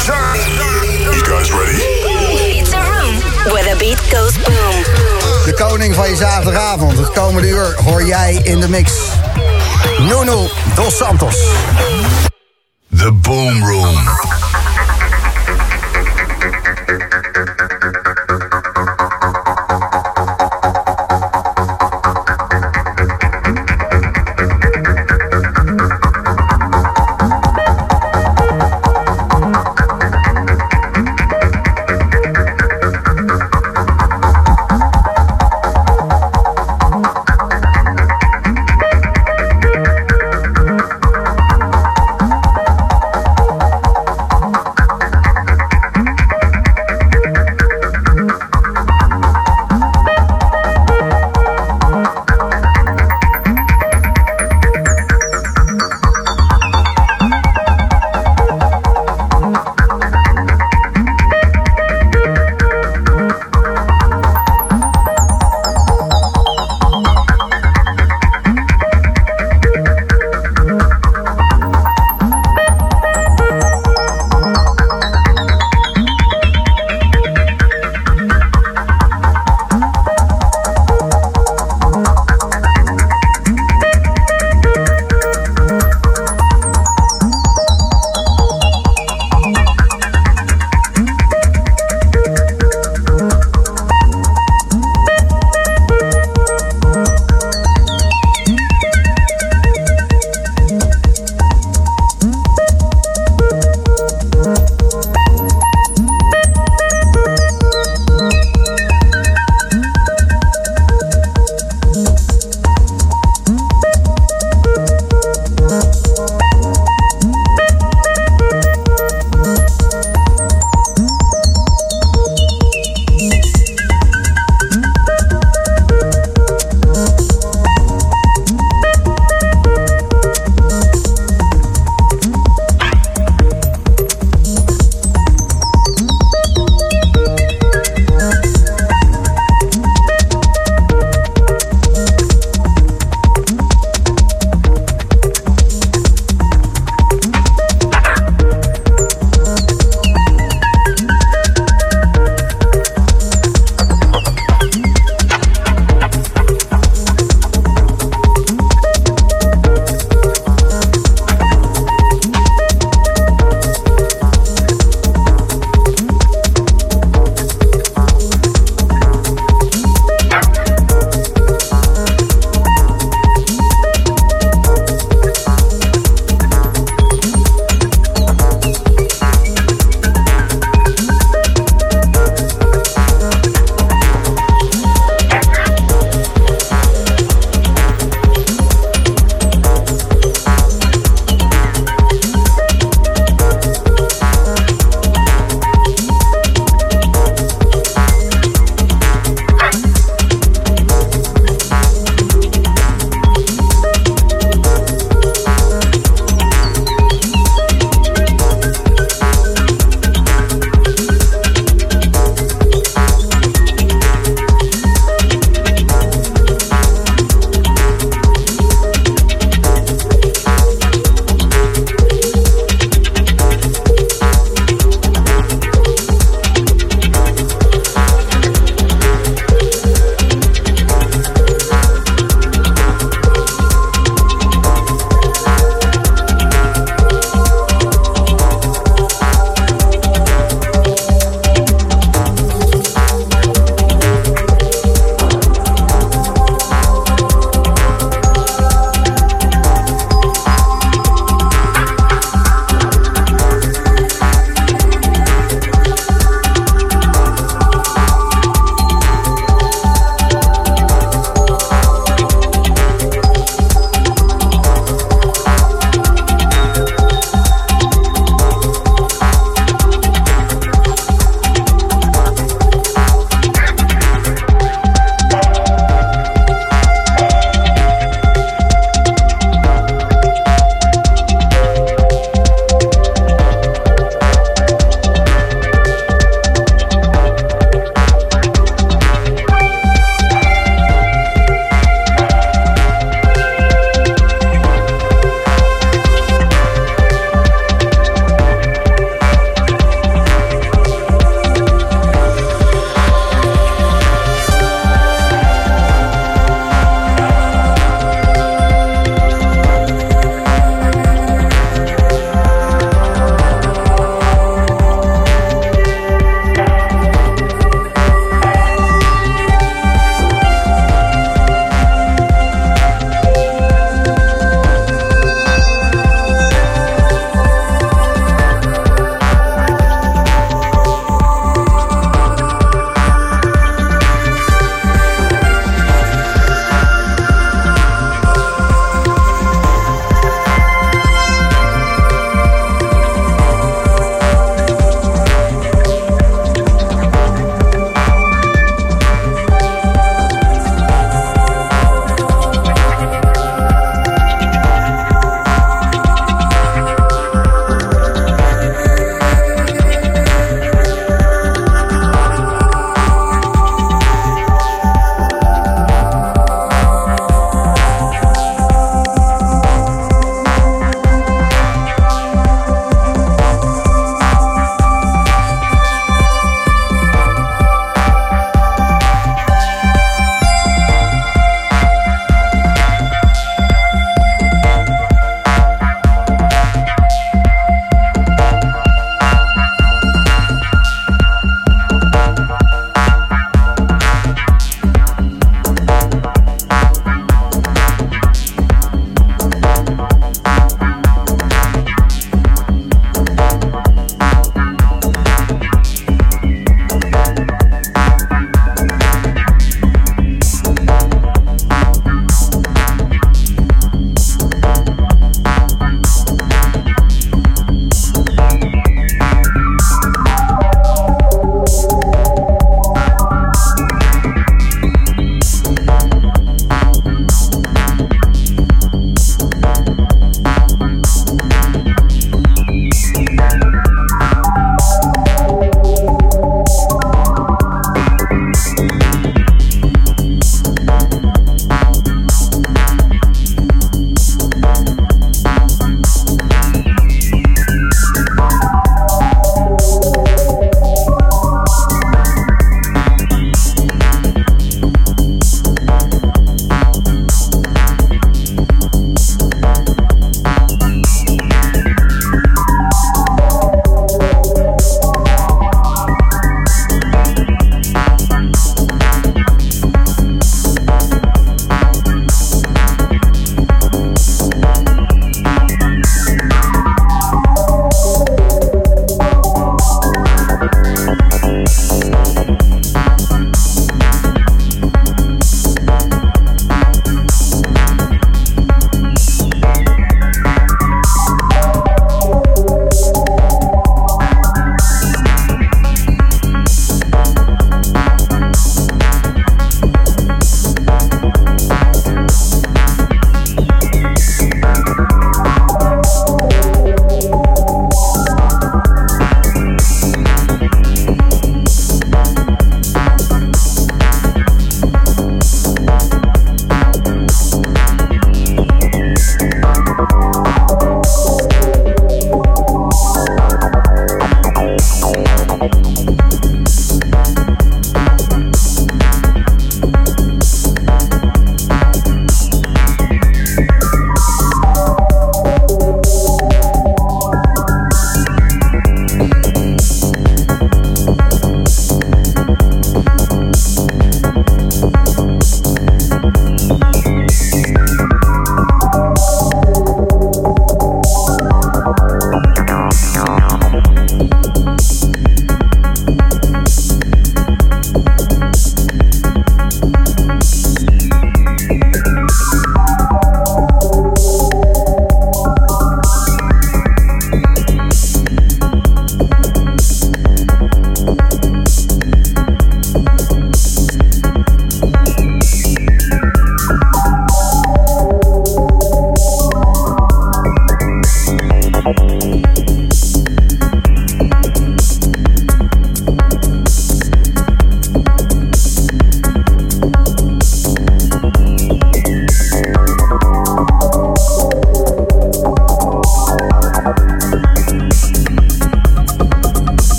You guys ready? It's a room where the beat goes boom. De koning van je zaterdagavond. Het komende uur hoor jij in de mix. Nuno Dos Santos. The Boom Room.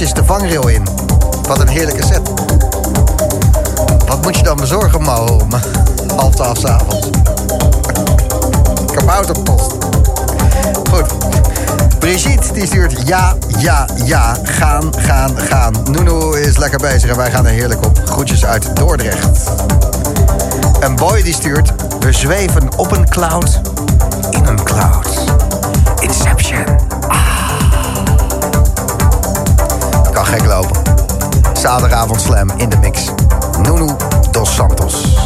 Pakketjes de vangrail in. Wat een heerlijke set. Wat moet je dan bezorgen, Mo? Om half twaalf s'avonds. Kabouterpost. Goed. Brigitte die stuurt ja, ja, ja. Gaan, gaan, gaan. Nuno is lekker bezig en wij gaan er heerlijk op. Groetjes uit Dordrecht. Een boy die stuurt... We zweven op een cloud in een cloud. Inception. Gek lopen. Zaterdagavond slam in de mix. Nuno dos Santos.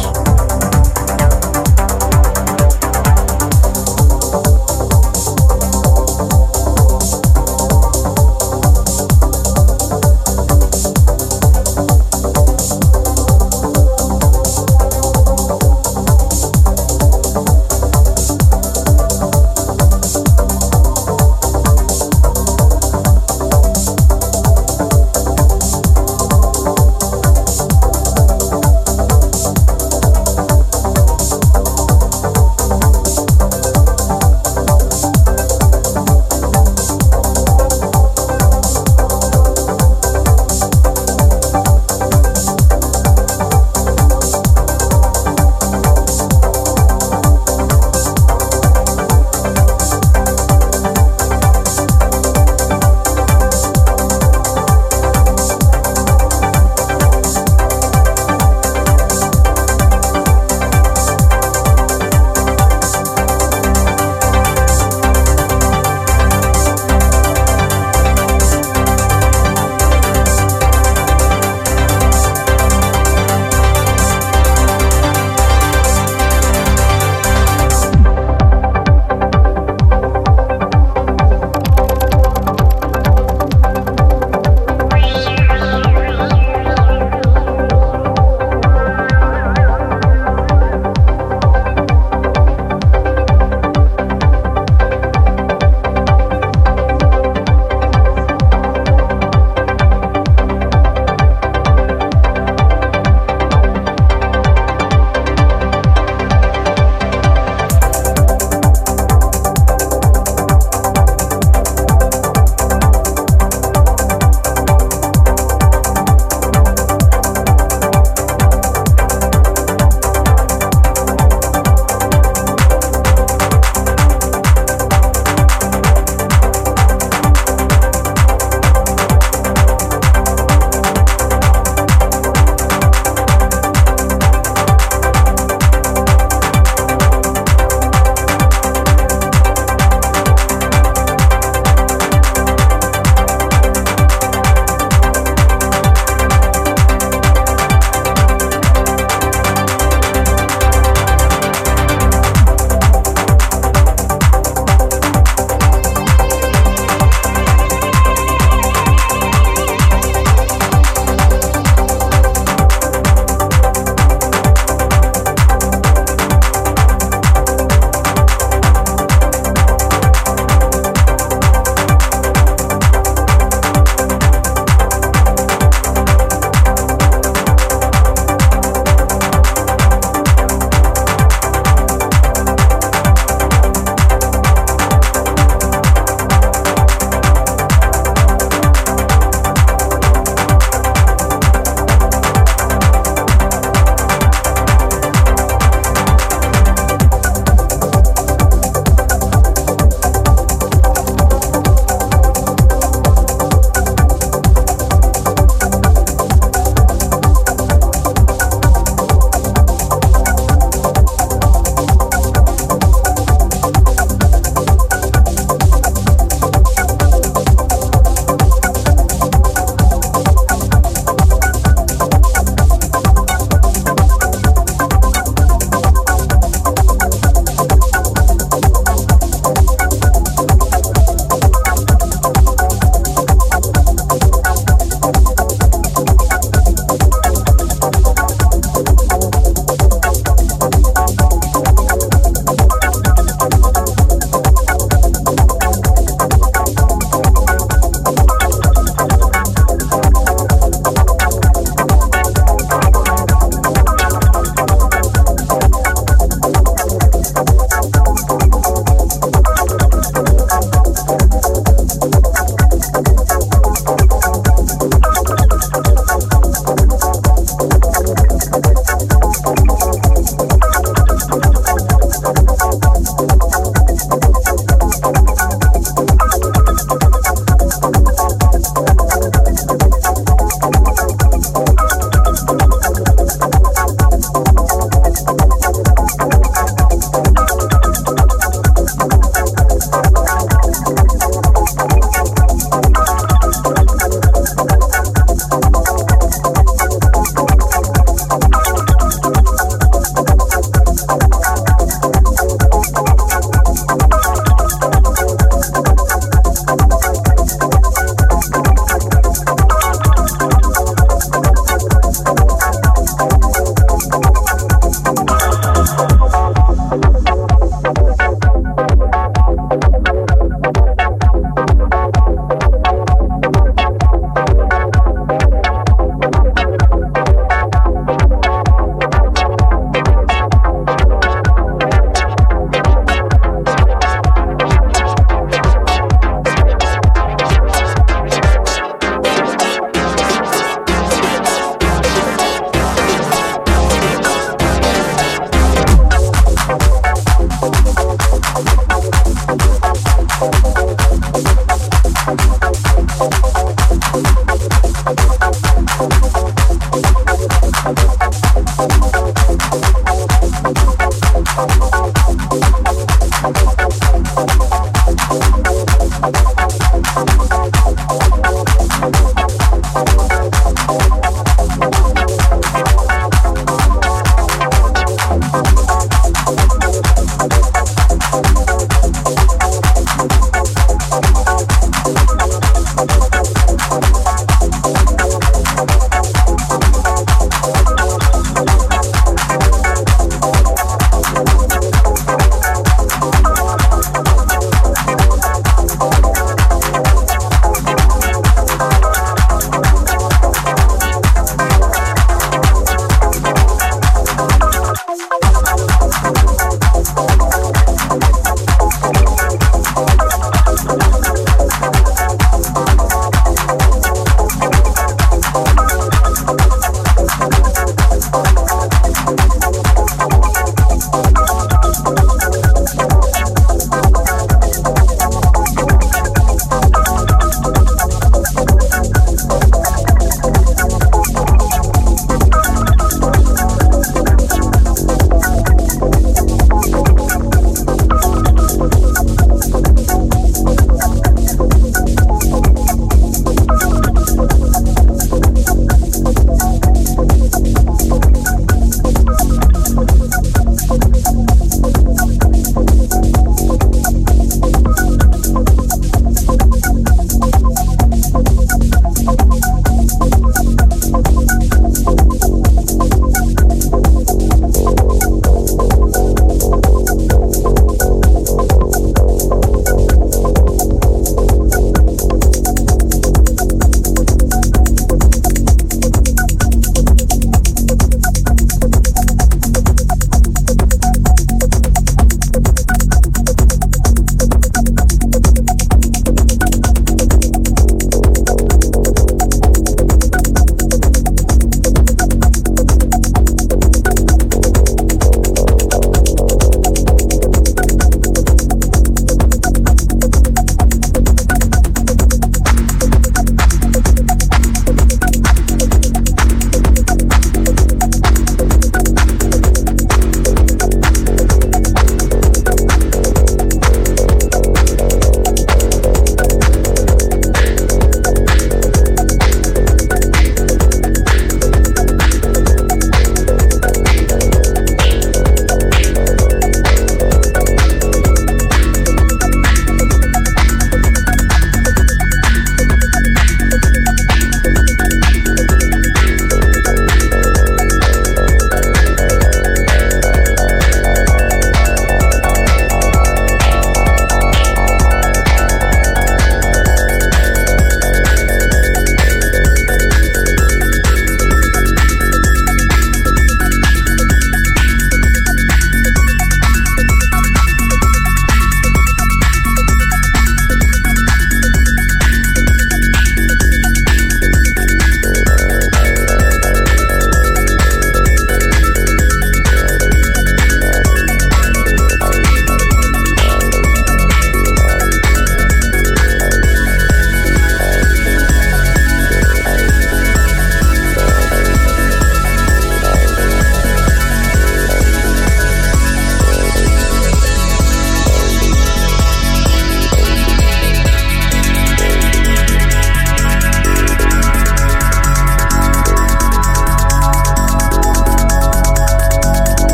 thank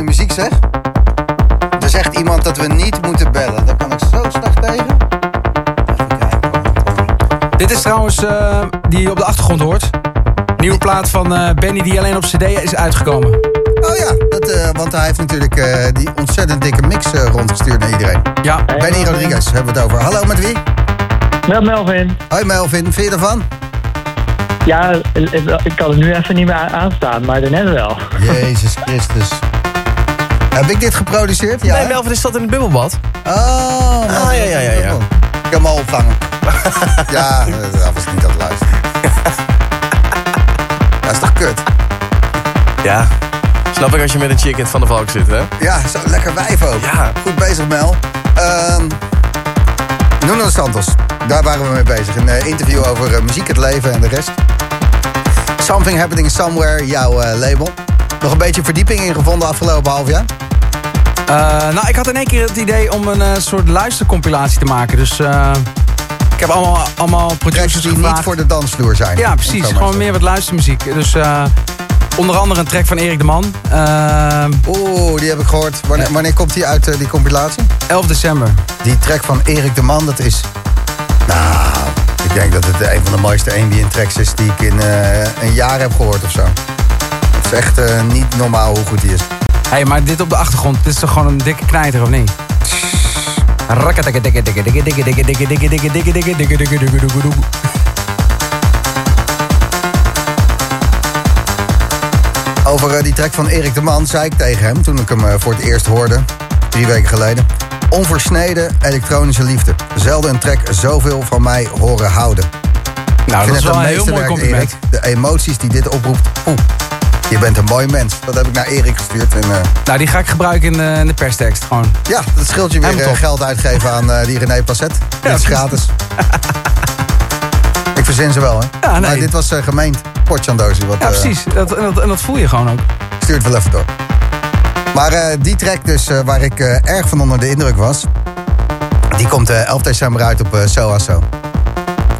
fijne muziek zeg. Er zegt iemand dat we niet moeten bellen. Daar kan ik zo slecht tegen. Even kijken. Dit is trouwens eh, die je op de achtergrond hoort. Nieuwe plaat van eh, Benny die alleen op cd is uitgekomen. Oh ja, dat, eh, want hij heeft natuurlijk eh, die ontzettend dikke mix rondgestuurd naar iedereen. Ja, Benny Rodriguez hebben we het over. Hallo, met wie? Met Melvin. Hoi Melvin, vind je ervan? Ja, ik kan het nu even niet meer aanstaan, maar daarnet wel. Jezus Christus. Heb ik dit geproduceerd? Ja. Nee? Melvin is dat in het bubbelbad. Oh, Ah, ja, ja, ja, ja. Ik heb hem al opvangen. ja, eh, dat was niet het luisteren. Dat is toch kut? Ja. Snap ik als je met een chick in het Van de Valk zit, hè? Ja, zo lekker wijf ook. Ja. Goed bezig, Mel. Ehm Nuno Santos, daar waren we mee bezig. Een eh, interview over eh, muziek, het leven en de rest. Something Happening Somewhere, jouw label. Nog een beetje verdieping in gevonden afgelopen half jaar? Eh, nou, ik had in één keer het idee om een eh, soort luistercompilatie te maken. Dus eh, ik heb allemaal, allemaal producers die niet voor de dansvloer zijn. Ja, precies. Gewoon meer wat luistermuziek. Dus onder andere een track van Erik de Man. Eh, Oeh, die heb ik gehoord. Wanneer, wanneer komt die uit, die compilatie? 11 december. Die track van Erik de Man, dat is... Nou, ik denk dat het een van de mooiste ambient tracks is... die ik in een jaar heb gehoord of zo is echt eh, niet normaal hoe goed die is. Hé, hey, maar dit op de achtergrond, dit is toch gewoon een dikke knijter, of niet? Over die track van Erik de Man zei ik tegen hem toen ik hem voor het eerst hoorde, drie weken geleden. Onversneden elektronische liefde. Zelden een track zoveel van mij horen houden. Nou, ik vind dat is wel een heel. Erik, de emoties die dit oproept, poeh je bent een mooi mens. Dat heb ik naar Erik gestuurd. En, eh, Nou, die ga ik gebruiken in de, in de perstekst, gewoon. ja, dat scheelt je weer eh, geld uitgeven aan die René Passet. Dit is gratis. ik verzin ze wel, hè? Ja, nee. Maar dit was uh, gemeend. Potjandozi. Wat, Ja, precies. Dat, en, dat, en dat voel je gewoon ook. stuur het wel even door. Maar die track dus, waar ik erg van onder de indruk was... die komt eh 11 december uit op eh So So.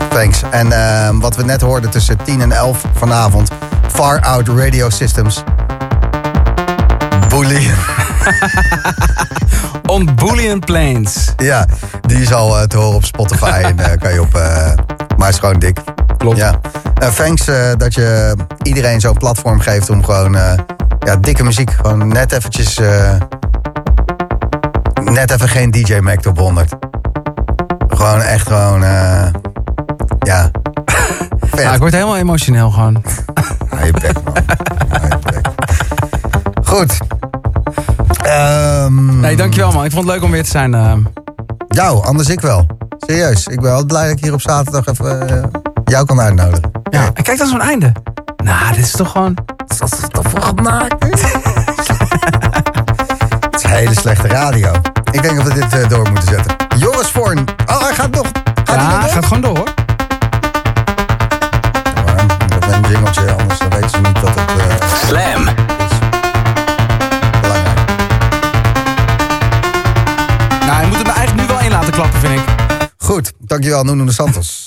Thanks. En wat we net hoorden tussen 10 en 11 vanavond... Far Out Radio Systems. Bully. On Boolean Plains. ja, die is al eh, te horen op Spotify. en eh, kan je op... eh, maar is gewoon dik. Klopt. Ja. Thanks dat je iedereen zo'n platform geeft om gewoon ja, dikke muziek. Gewoon net eventjes. net even geen DJ Mac op 100. Gewoon echt gewoon. eh, ja. Ja, ik word helemaal emotioneel gewoon. Hou je bek, man. Hou je bek. Goed. Ehm Nee, dankjewel man. Ik vond het leuk om weer te zijn. eh. Jou, anders ik wel. Serieus. Ik ben wel blij dat ik hier op zaterdag even eh, jou kan uitnodigen. ja. En kijk dan zo'n einde. Nou, dit is toch gewoon... Dat is toch voor gemaakt? Het is hele slechte radio. Ik denk dat we dit eh, door moeten zetten. Joris Voorn. Oh, hij gaat nog. Gaat hij nog Ja, door? gaat gewoon door hoor. Jingeltje, anders dan weten ze niet dat het eh, Slam. is. Belangrijk. Nou, je moet hem eigenlijk nu wel in laten klappen, vind ik. Goed, dankjewel Nuno de Santos.